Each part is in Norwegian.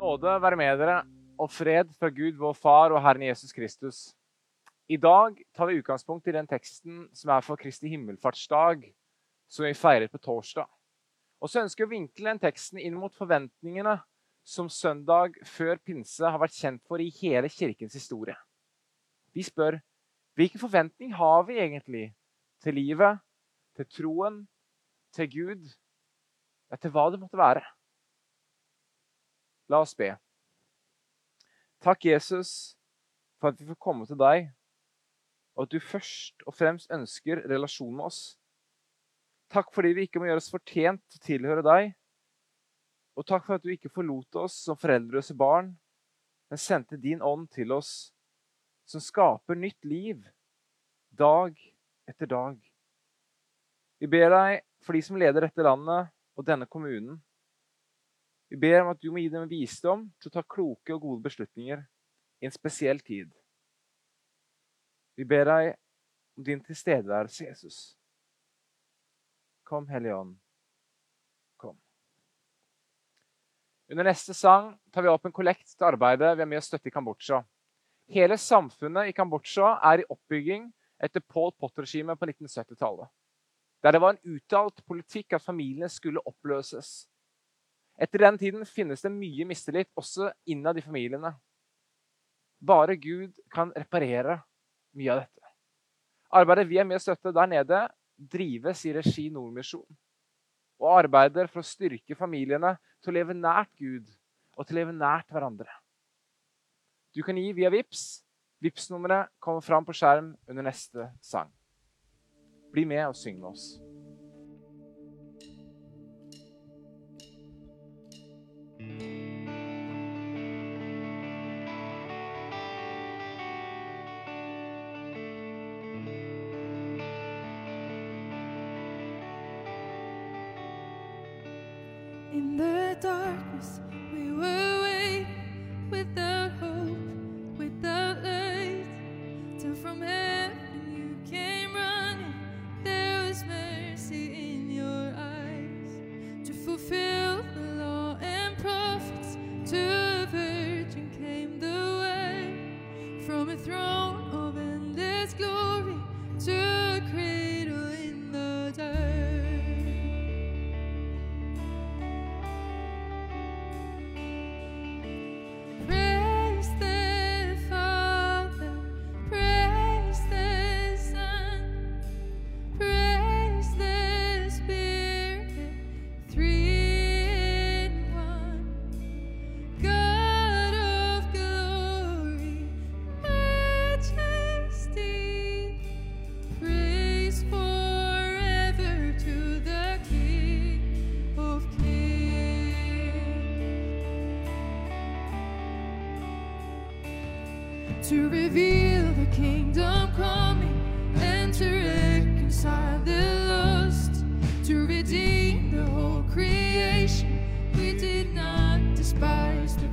Nåde være med dere og fred fra Gud, vår Far og Herren Jesus Kristus. I dag tar vi utgangspunkt i den teksten som er for Kristi himmelfartsdag, som vi feirer på torsdag. Og så ønsker vi å vinkle den teksten inn mot forventningene som søndag før pinse har vært kjent for i hele kirkens historie. Vi spør hvilken forventning har vi egentlig til livet, til troen, til Gud, ja, til hva det måtte være? La oss be. Takk, Jesus, for at vi får komme til deg, og at du først og fremst ønsker relasjon med oss. Takk fordi vi ikke må gjøre oss fortjent til å tilhøre deg. Og takk for at du ikke forlot oss som foreldreløse barn, men sendte din ånd til oss, som skaper nytt liv dag etter dag. Vi ber deg for de som leder dette landet og denne kommunen. Vi ber om at du må gi dem visdom til å ta kloke og gode beslutninger i en spesiell tid. Vi ber deg om din tilstedeværelse, Jesus. Kom, Hellige Ånd. Kom. Under neste sang tar vi opp en kollekt til arbeidet vi er med å støtte i Kambodsja. Hele samfunnet i Kambodsja er i oppbygging etter Paul Pott-regimet på 1970-tallet. Der det var en uttalt politikk at familiene skulle oppløses. Etter den tiden finnes det mye mistillit også innad i familiene. Bare Gud kan reparere mye av dette. Arbeidet vi er med å støtte der nede, drives i regi Nordmisjon. Og arbeider for å styrke familiene til å leve nært Gud og til å leve nært hverandre. Du kan gi via VIPS. VIPS-nummeret kommer fram på skjerm under neste sang. Bli med og syng med oss. Thank you.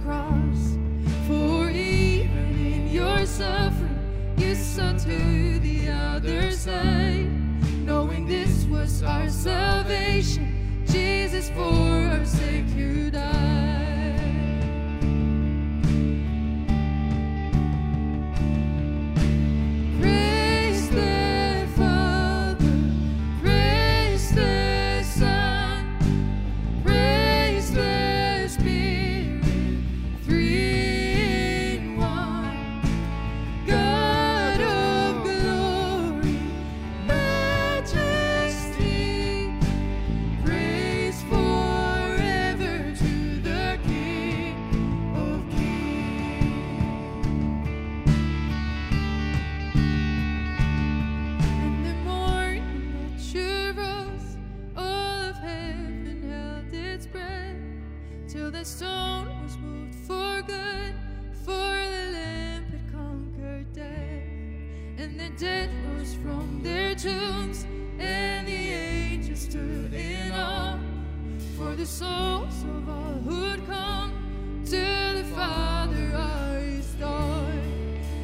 Cross, for even in your suffering, you saw to the other side, knowing this was our salvation. Jesus, for our sake, you died. Dead rose from their tombs, and the angels stood in awe, for the souls of all who'd come to the Father are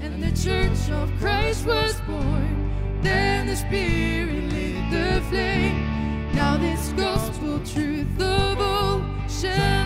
and the church of Christ was born. Then the Spirit lit the flame. Now this gospel truth of old shall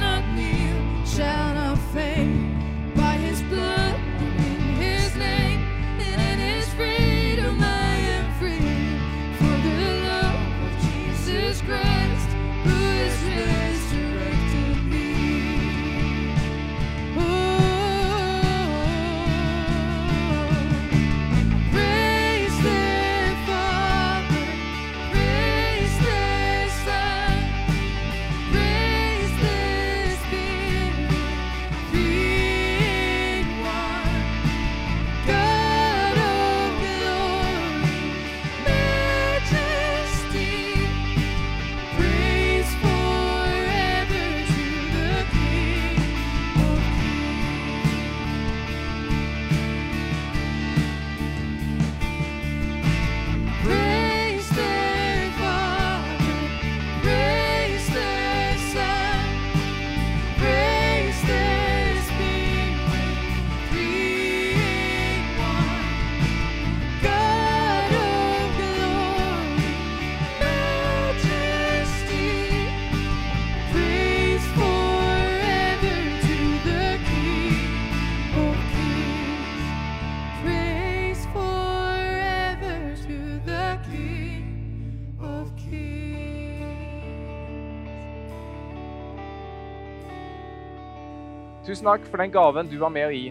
Tusen takk for den gaven du var med å gi.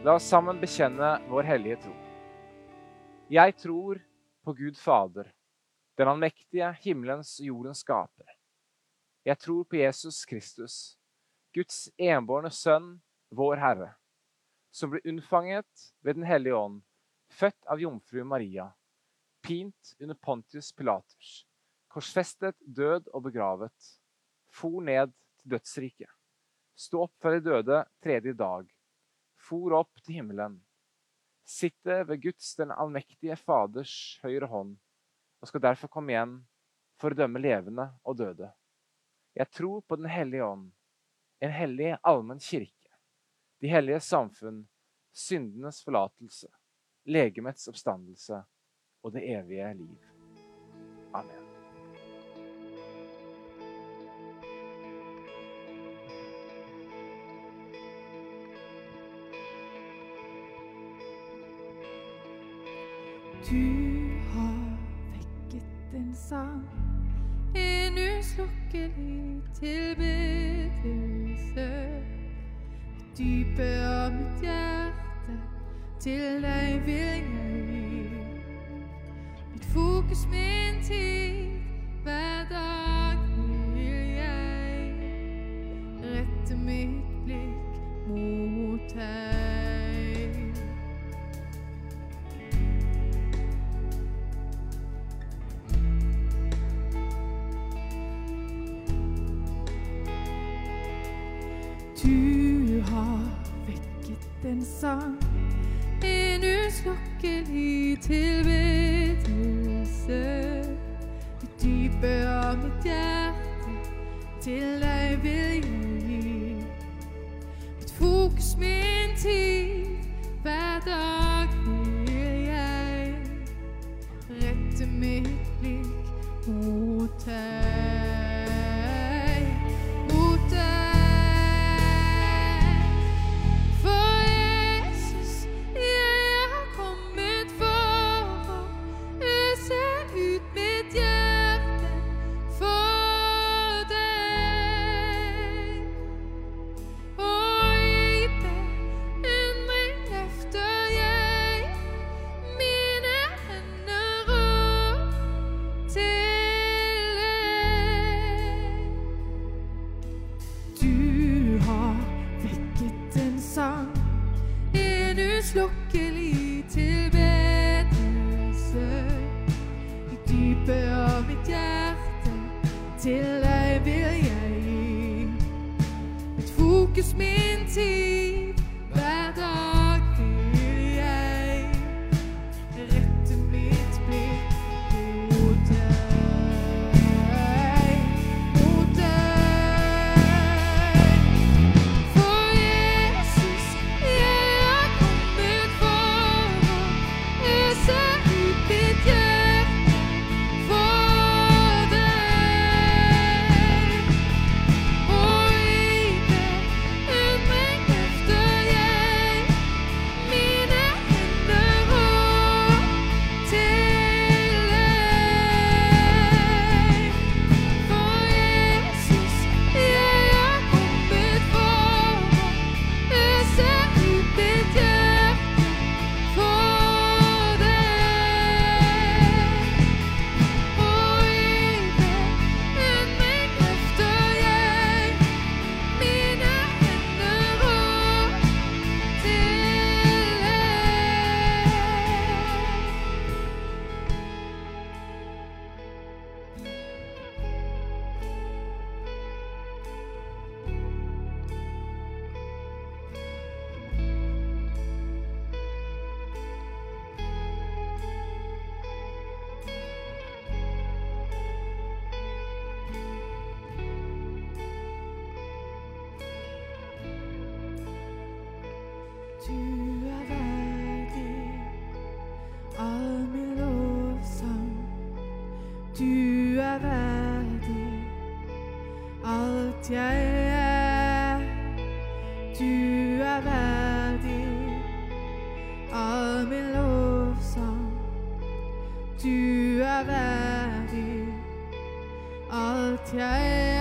La oss sammen bekjenne vår hellige tro. Jeg tror på Gud Fader, den allmektige himmelens og jordens skaper. Jeg tror på Jesus Kristus, Guds enbårne Sønn, vår Herre, som ble unnfanget ved Den hellige ånd, født av jomfru Maria, pint under Pontius Pilatus, korsfestet, død og begravet, for ned til dødsriket, stå opp fra de døde tredje dag, for opp til himmelen, sitte ved Guds den allmektige Faders høyre hånd, og skal derfor komme igjen for å dømme levende og døde. Jeg tror på Den hellige ånd, en hellig allmenn kirke, de hellige samfunn, syndenes forlatelse, legemets oppstandelse og det evige liv. Amen. Du har vekket en sang, en uslukkelig tilbedelse. Dypet av mitt hjerte, til deg vil av min lovsang. Du er verdig alt jeg er.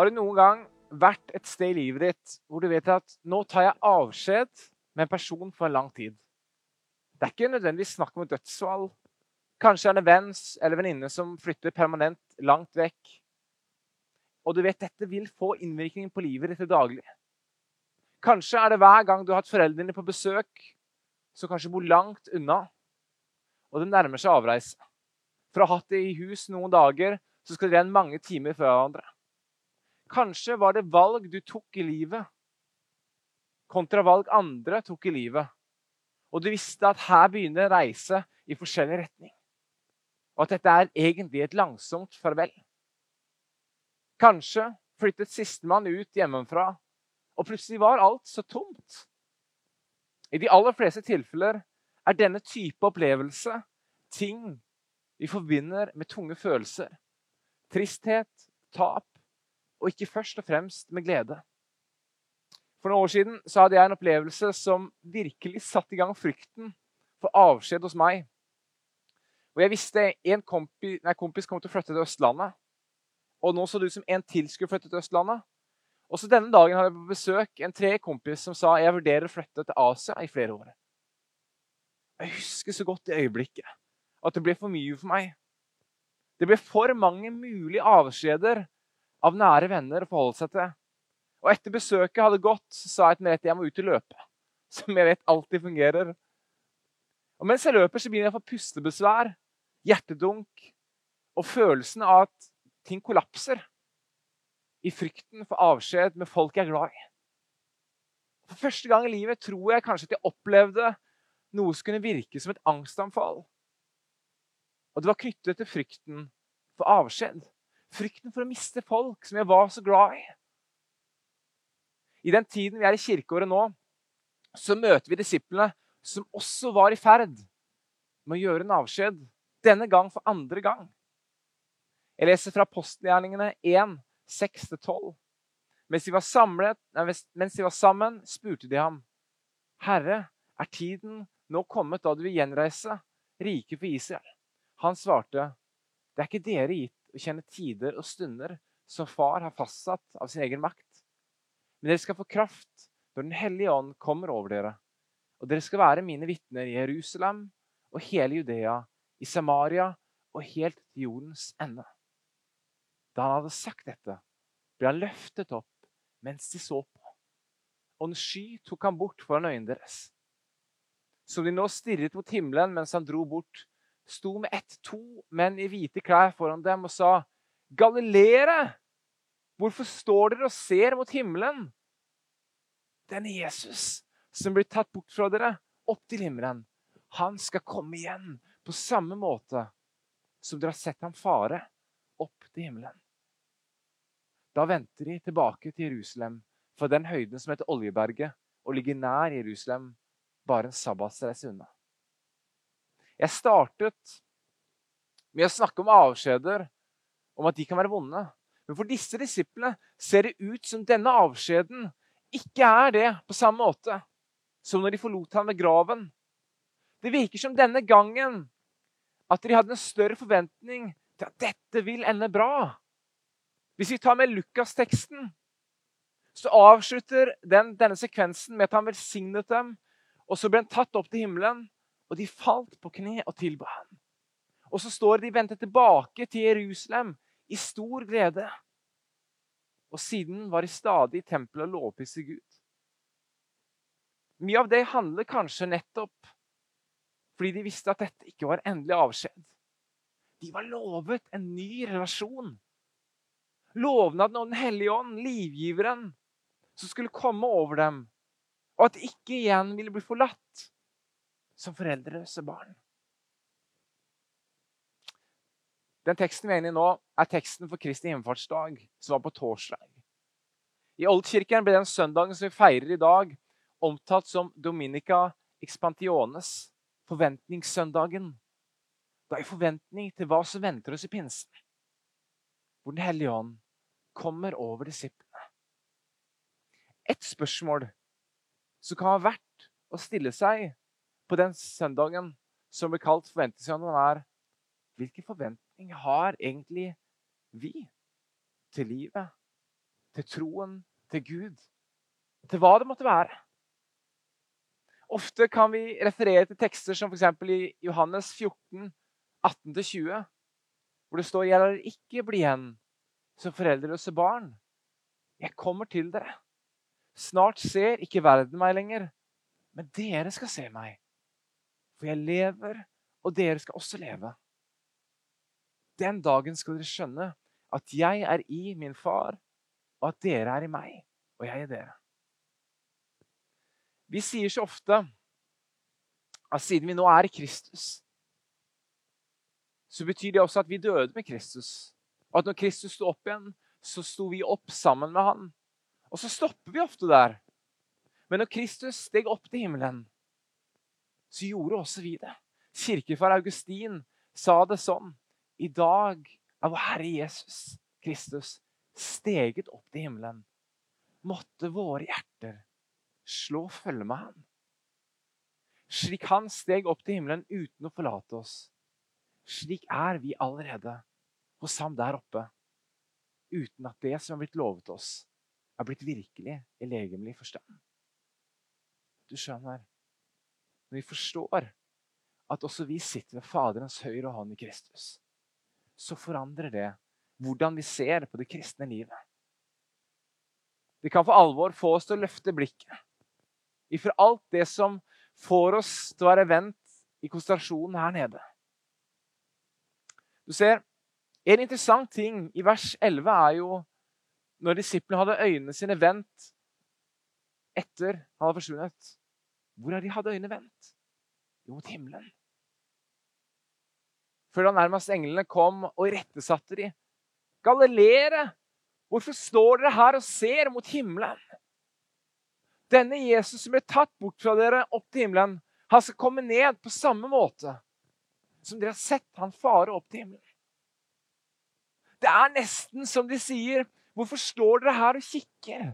Har du noen gang vært et sted i livet ditt hvor du vet at nå tar jeg avskjed med en person for en lang tid? Det er ikke nødvendigvis snakk om dødsfall. Kanskje er det en venn eller venninne som flytter permanent langt vekk. Og du vet dette vil få innvirkning på livet ditt til daglig. Kanskje er det hver gang du har hatt foreldrene på besøk, som kanskje bor langt unna, og det nærmer seg avreise. For å ha hatt det i hus noen dager, så skal dere igjen mange timer fra hverandre. Kanskje var det valg du tok i livet, kontra valg andre tok i livet. Og du visste at her begynner en reise i forskjellig retning. Og at dette er egentlig et langsomt farvel. Kanskje flyttet sistemann ut hjemmefra, og plutselig var alt så tomt. I de aller fleste tilfeller er denne type opplevelse ting vi forbinder med tunge følelser. Tristhet, tap og ikke først og fremst med glede. For noen år siden så hadde jeg en opplevelse som virkelig satte i gang frykten for avskjed hos meg. Og jeg visste en kompis, nei, kompis kom til å flytte til Østlandet. Og nå så det ut som en til skulle flytte til Østlandet. Og så Denne dagen hadde jeg på besøk en tredje kompis som sa jeg vurderer å flytte til Asia i flere år. Jeg husker så godt det øyeblikket at det ble for mye for meg. Det ble for mange mulige avskjeder av nære venner å forholde seg til. Og etter besøket hadde gått, sa jeg til Merete jeg må ut og løpe. Som jeg vet alltid fungerer. Og Mens jeg løper, så begynner jeg å få pustebesvær, hjertedunk og følelsen av at ting kollapser. I frykten for avskjed med folk jeg er glad i. For første gang i livet tror jeg kanskje at jeg opplevde noe som kunne virke som et angstanfall. Og det var knyttet til frykten for avskjed. Frykten for å miste folk som jeg var så glad i. I den tiden vi er i kirkeåret nå, så møter vi disiplene som også var i ferd med å gjøre en avskjed. Denne gang for andre gang. Jeg leser fra Postgjerningene 1, 6-12. Mens de, var mens de var sammen, spurte de ham. Herre, er tiden nå kommet da du vil gjenreise riket for Israel? Han svarte, det er ikke dere gitt å kjenne tider og stunder som far har fastsatt av sin egen makt. Men dere skal få kraft når Den hellige ånd kommer over dere. Og dere skal være mine vitner i Jerusalem og hele Judea, i Samaria og helt til jordens ende. Da han hadde sagt dette, ble han løftet opp mens de så på. Og en sky tok han bort foran øynene deres. Som de nå stirret mot himmelen mens han dro bort, sto med ett to menn i hvite klær foran dem og sa, 'Galileere, hvorfor står dere og ser mot himmelen?' Denne Jesus som blir tatt bort fra dere, opp til himmelen, han skal komme igjen på samme måte som dere har sett ham fare opp til himmelen. Da vendte de tilbake til Jerusalem fra den høyden som heter Oljeberget, og ligger nær Jerusalem, bare en sabbatsreise unna. Jeg startet med å snakke om avskjeder, om at de kan være vonde. Men for disse disiplene ser det ut som denne avskjeden ikke er det på samme måte som når de forlot ham ved graven. Det virker som denne gangen at de hadde en større forventning til at dette vil ende bra. Hvis vi tar med Lukas-teksten, så avslutter den, denne sekvensen med at han velsignet dem, og så ble han tatt opp til himmelen. Og de falt på kne og tilba ham. Og så står de vendte tilbake til Jerusalem i stor glede. Og siden var de stadig i tempelet og lovpriste Gud. Mye av det handler kanskje nettopp fordi de visste at dette ikke var endelig avskjed. De var lovet en ny relasjon. Lovnaden om Den hellige ånd, livgiveren, som skulle komme over dem. Og at de ikke igjen ville bli forlatt som foreldreløse barn. Den teksten vi er inne i nå, er teksten for Kristi himmelfartsdag, som var på torsdag. I Oldkirken ble den søndagen som vi feirer i dag, omtalt som Dominica expantiones, forventningssøndagen. Da i forventning til hva som venter oss i pinsen, hvor Den hellige ånd kommer over disiplene. Et spørsmål som kan ha vært å stille seg på den søndagen som blir kalt forventningssøndagen, er hvilke forventninger har egentlig vi til livet til troen, til Gud, til hva det måtte være. Ofte kan vi referere til tekster som f.eks. i Johannes 14, 18-20, hvor det står 'Jeg lar ikke bli igjen som foreldreløse barn'. Jeg kommer til dere. Snart ser ikke verden meg lenger, men dere skal se meg. For jeg lever, og dere skal også leve. Den dagen skal dere skjønne at jeg er i min far, og at dere er i meg, og jeg i dere. Vi sier så ofte at siden vi nå er i Kristus, så betyr det også at vi døde med Kristus. Og at når Kristus sto opp igjen, så sto vi opp sammen med han. Og så stopper vi ofte der. Men når Kristus steg opp til himmelen, så gjorde også vi det. Kirkefar Augustin sa det sånn. I dag er vår Herre Jesus Kristus steget opp til himmelen. Måtte våre hjerter slå følge med ham. Slik han steg opp til himmelen uten å forlate oss. Slik er vi allerede hos ham der oppe, uten at det som har blitt lovet oss, er blitt virkelig i legemlig forstand. Du skjønner, når vi forstår at også vi sitter ved Faderens høyre hånd i Kristus, så forandrer det hvordan vi ser på det kristne livet. Det kan for alvor få oss til å løfte blikket ifra alt det som får oss til å være vendt i konsentrasjonen her nede. Du ser, En interessant ting i vers 11 er jo når disiplene hadde øynene sine vendt etter han hadde forsvunnet. Hvor har de hatt øynene vendt? Jo, mot himmelen. Før da nærmest englene kom og irettesatte de. Galileere, hvorfor står dere her og ser mot himmelen? Denne Jesus som ble tatt bort fra dere opp til himmelen, han skal komme ned på samme måte som dere har sett han fare opp til himmelen. Det er nesten som de sier, hvorfor står dere her og kikker?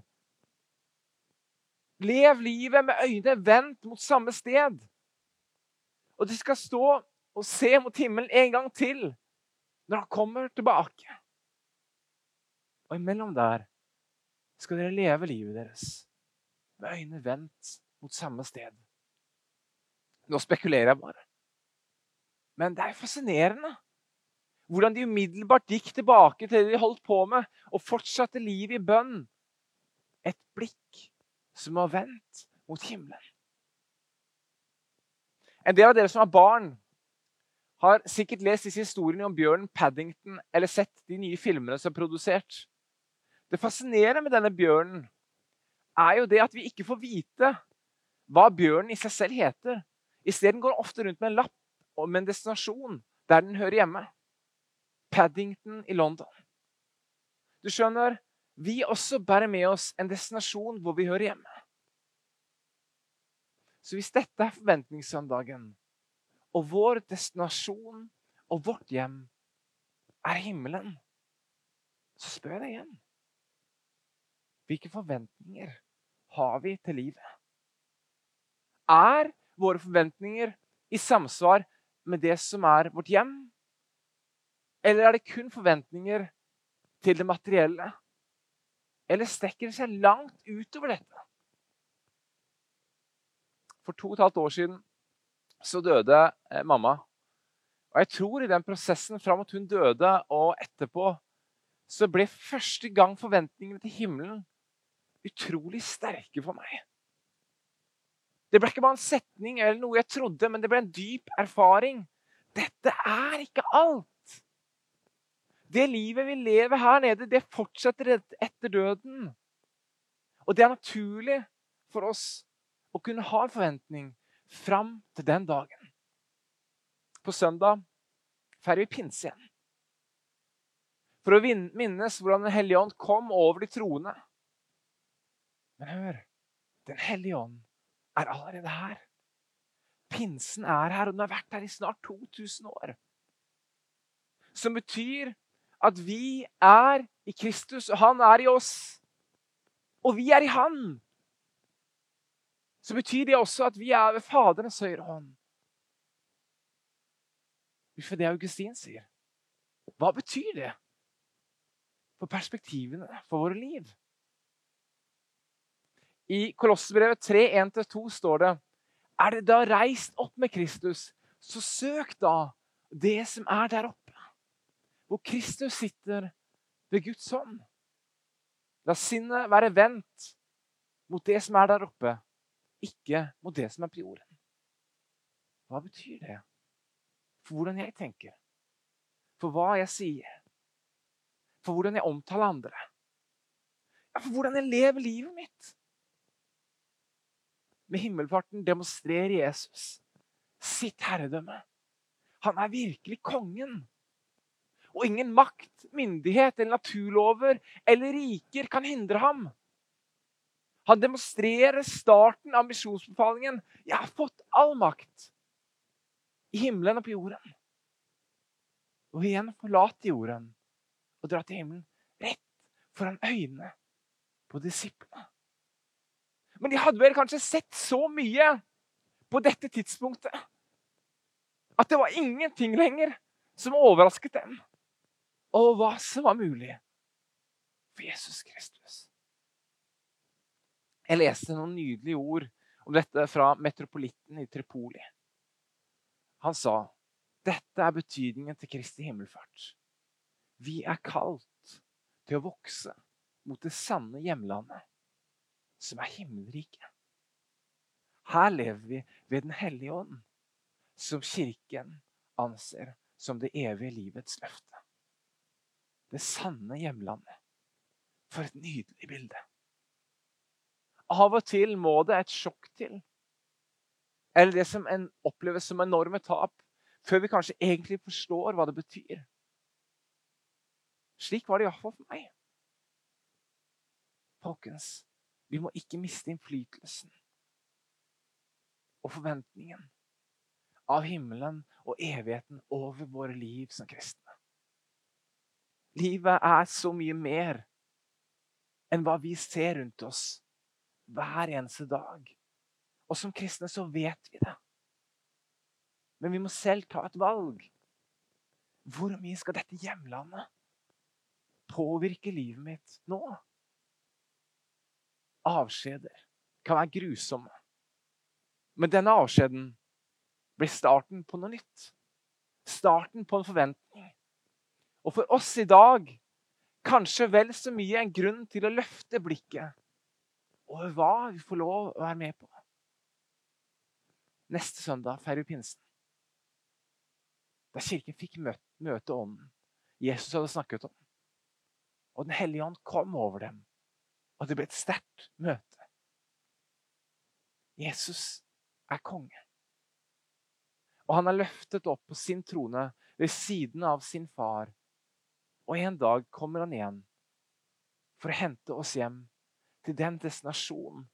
Lev livet med øynene vendt mot samme sted. Og de skal stå og se mot himmelen en gang til når han kommer tilbake. Og imellom der skal dere leve livet deres med øynene vendt mot samme sted. Nå spekulerer jeg bare. Men det er fascinerende hvordan de umiddelbart gikk tilbake til det de holdt på med, og fortsatte livet i bønn. Et blikk som har vendt mot himmelen. En del av dere som har barn, har sikkert lest disse historiene om bjørnen Paddington eller sett de nye filmene som er produsert. Det fascinerende med denne bjørnen er jo det at vi ikke får vite hva bjørnen i seg selv heter. Isteden går den ofte rundt med en lapp med en destinasjon der den hører hjemme. Paddington i London. Du skjønner, vi også bærer med oss en destinasjon hvor vi hører hjemme. Så hvis dette er forventningssøndagen, og vår destinasjon og vårt hjem er himmelen, så spør jeg deg igjen. Hvilke forventninger har vi til livet? Er våre forventninger i samsvar med det som er vårt hjem? Eller er det kun forventninger til det materielle? Eller strekker det seg langt utover dette? For to og et halvt år siden så døde eh, mamma. Og jeg tror i den prosessen fram mot hun døde og etterpå, så ble første gang forventningene til himmelen utrolig sterke for meg. Det ble ikke bare en setning eller noe jeg trodde, men det ble en dyp erfaring. Dette er ikke alt. Det livet vi lever her nede, det fortsetter etter døden. Og det er naturlig for oss å kunne ha en forventning fram til den dagen. På søndag feirer vi pinse igjen. For å minnes hvordan Den hellige ånd kom over de troende men hør Den hellige ånd er allerede her. Pinsen er her, og den har vært her i snart 2000 år. Som betyr at vi er i Kristus, og han er i oss. Og vi er i han. Så betyr det også at vi er ved Faderens høyre hånd. Uff, det Augustin sier. Hva betyr det for perspektivene for våre liv? I Kolossebrevet 3, 1-2 står det Er det da reist opp med Kristus, så søk da det som er der oppe, hvor Kristus sitter ved Guds hånd. La sinnet være vendt mot det som er der oppe, ikke mot det som er på jorden. Hva betyr det? For hvordan jeg tenker, for hva jeg sier, for hvordan jeg omtaler andre. Ja, for hvordan jeg lever livet mitt. Med himmelfarten demonstrerer Jesus sitt herredømme. Han er virkelig kongen. Og ingen makt, myndighet eller naturlover eller riker kan hindre ham. Han demonstrerer starten av misjonsbefalingen. 'Jeg har fått all makt i himmelen og på jorden.' Og igjen forlate jorden og dra til himmelen rett foran øynene på disiplene. Men de hadde vel kanskje sett så mye på dette tidspunktet at det var ingenting lenger som overrasket dem. Og hva som var mulig for Jesus Kristus. Jeg leste noen nydelige ord om dette fra metropolitten i Tripoli. Han sa dette er betydningen til Kristi himmelfart. Vi er kalt til å vokse mot det sanne hjemlandet, som er himmelriket. Her lever vi ved Den hellige ånd, som Kirken anser som det evige livets løfte. Det sanne hjemlandet. For et nydelig bilde. Av og til må det et sjokk til. Eller det som en oppleves som enorme tap, før vi kanskje egentlig forstår hva det betyr. Slik var det iallfall for meg. Folkens, vi må ikke miste innflytelsen og forventningen av himmelen og evigheten over våre liv som kristne. Livet er så mye mer enn hva vi ser rundt oss hver eneste dag. Og som kristne så vet vi det. Men vi må selv ta et valg. Hvor mye skal dette hjemlandet påvirke livet mitt nå? Avskjeder kan være grusomme. Men denne avskjeden blir starten på noe nytt. Starten på en forventning. Og for oss i dag kanskje vel så mye en grunn til å løfte blikket over hva vi får lov å være med på. Neste søndag feirer vi pinsen. Da kirken fikk møte, møte ånden Jesus hadde snakket om. Og Den hellige ånd kom over dem, og det ble et sterkt møte. Jesus er konge. Og han er løftet opp på sin trone ved siden av sin far. Og en dag kommer han igjen for å hente oss hjem til den destinasjonen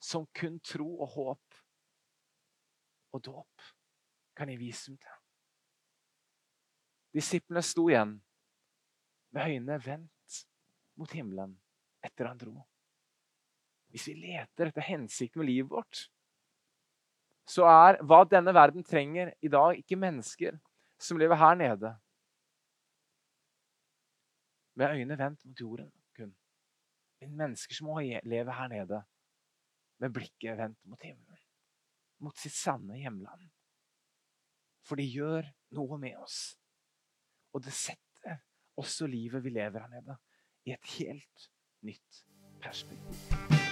som kun tro og håp og dåp kan gi visum til. Disiplene sto igjen med øynene vendt mot himmelen etter han dro. Hvis vi leter etter hensikten med livet vårt, så er hva denne verden trenger i dag, ikke mennesker som lever her nede med øynene vendt mot jorden kun. Men mennesker som må leve her nede med blikket vendt mot himmelen. Mot sitt sanne hjemland. For det gjør noe med oss. Og det setter også livet vi lever her nede, i et helt nytt perspektiv.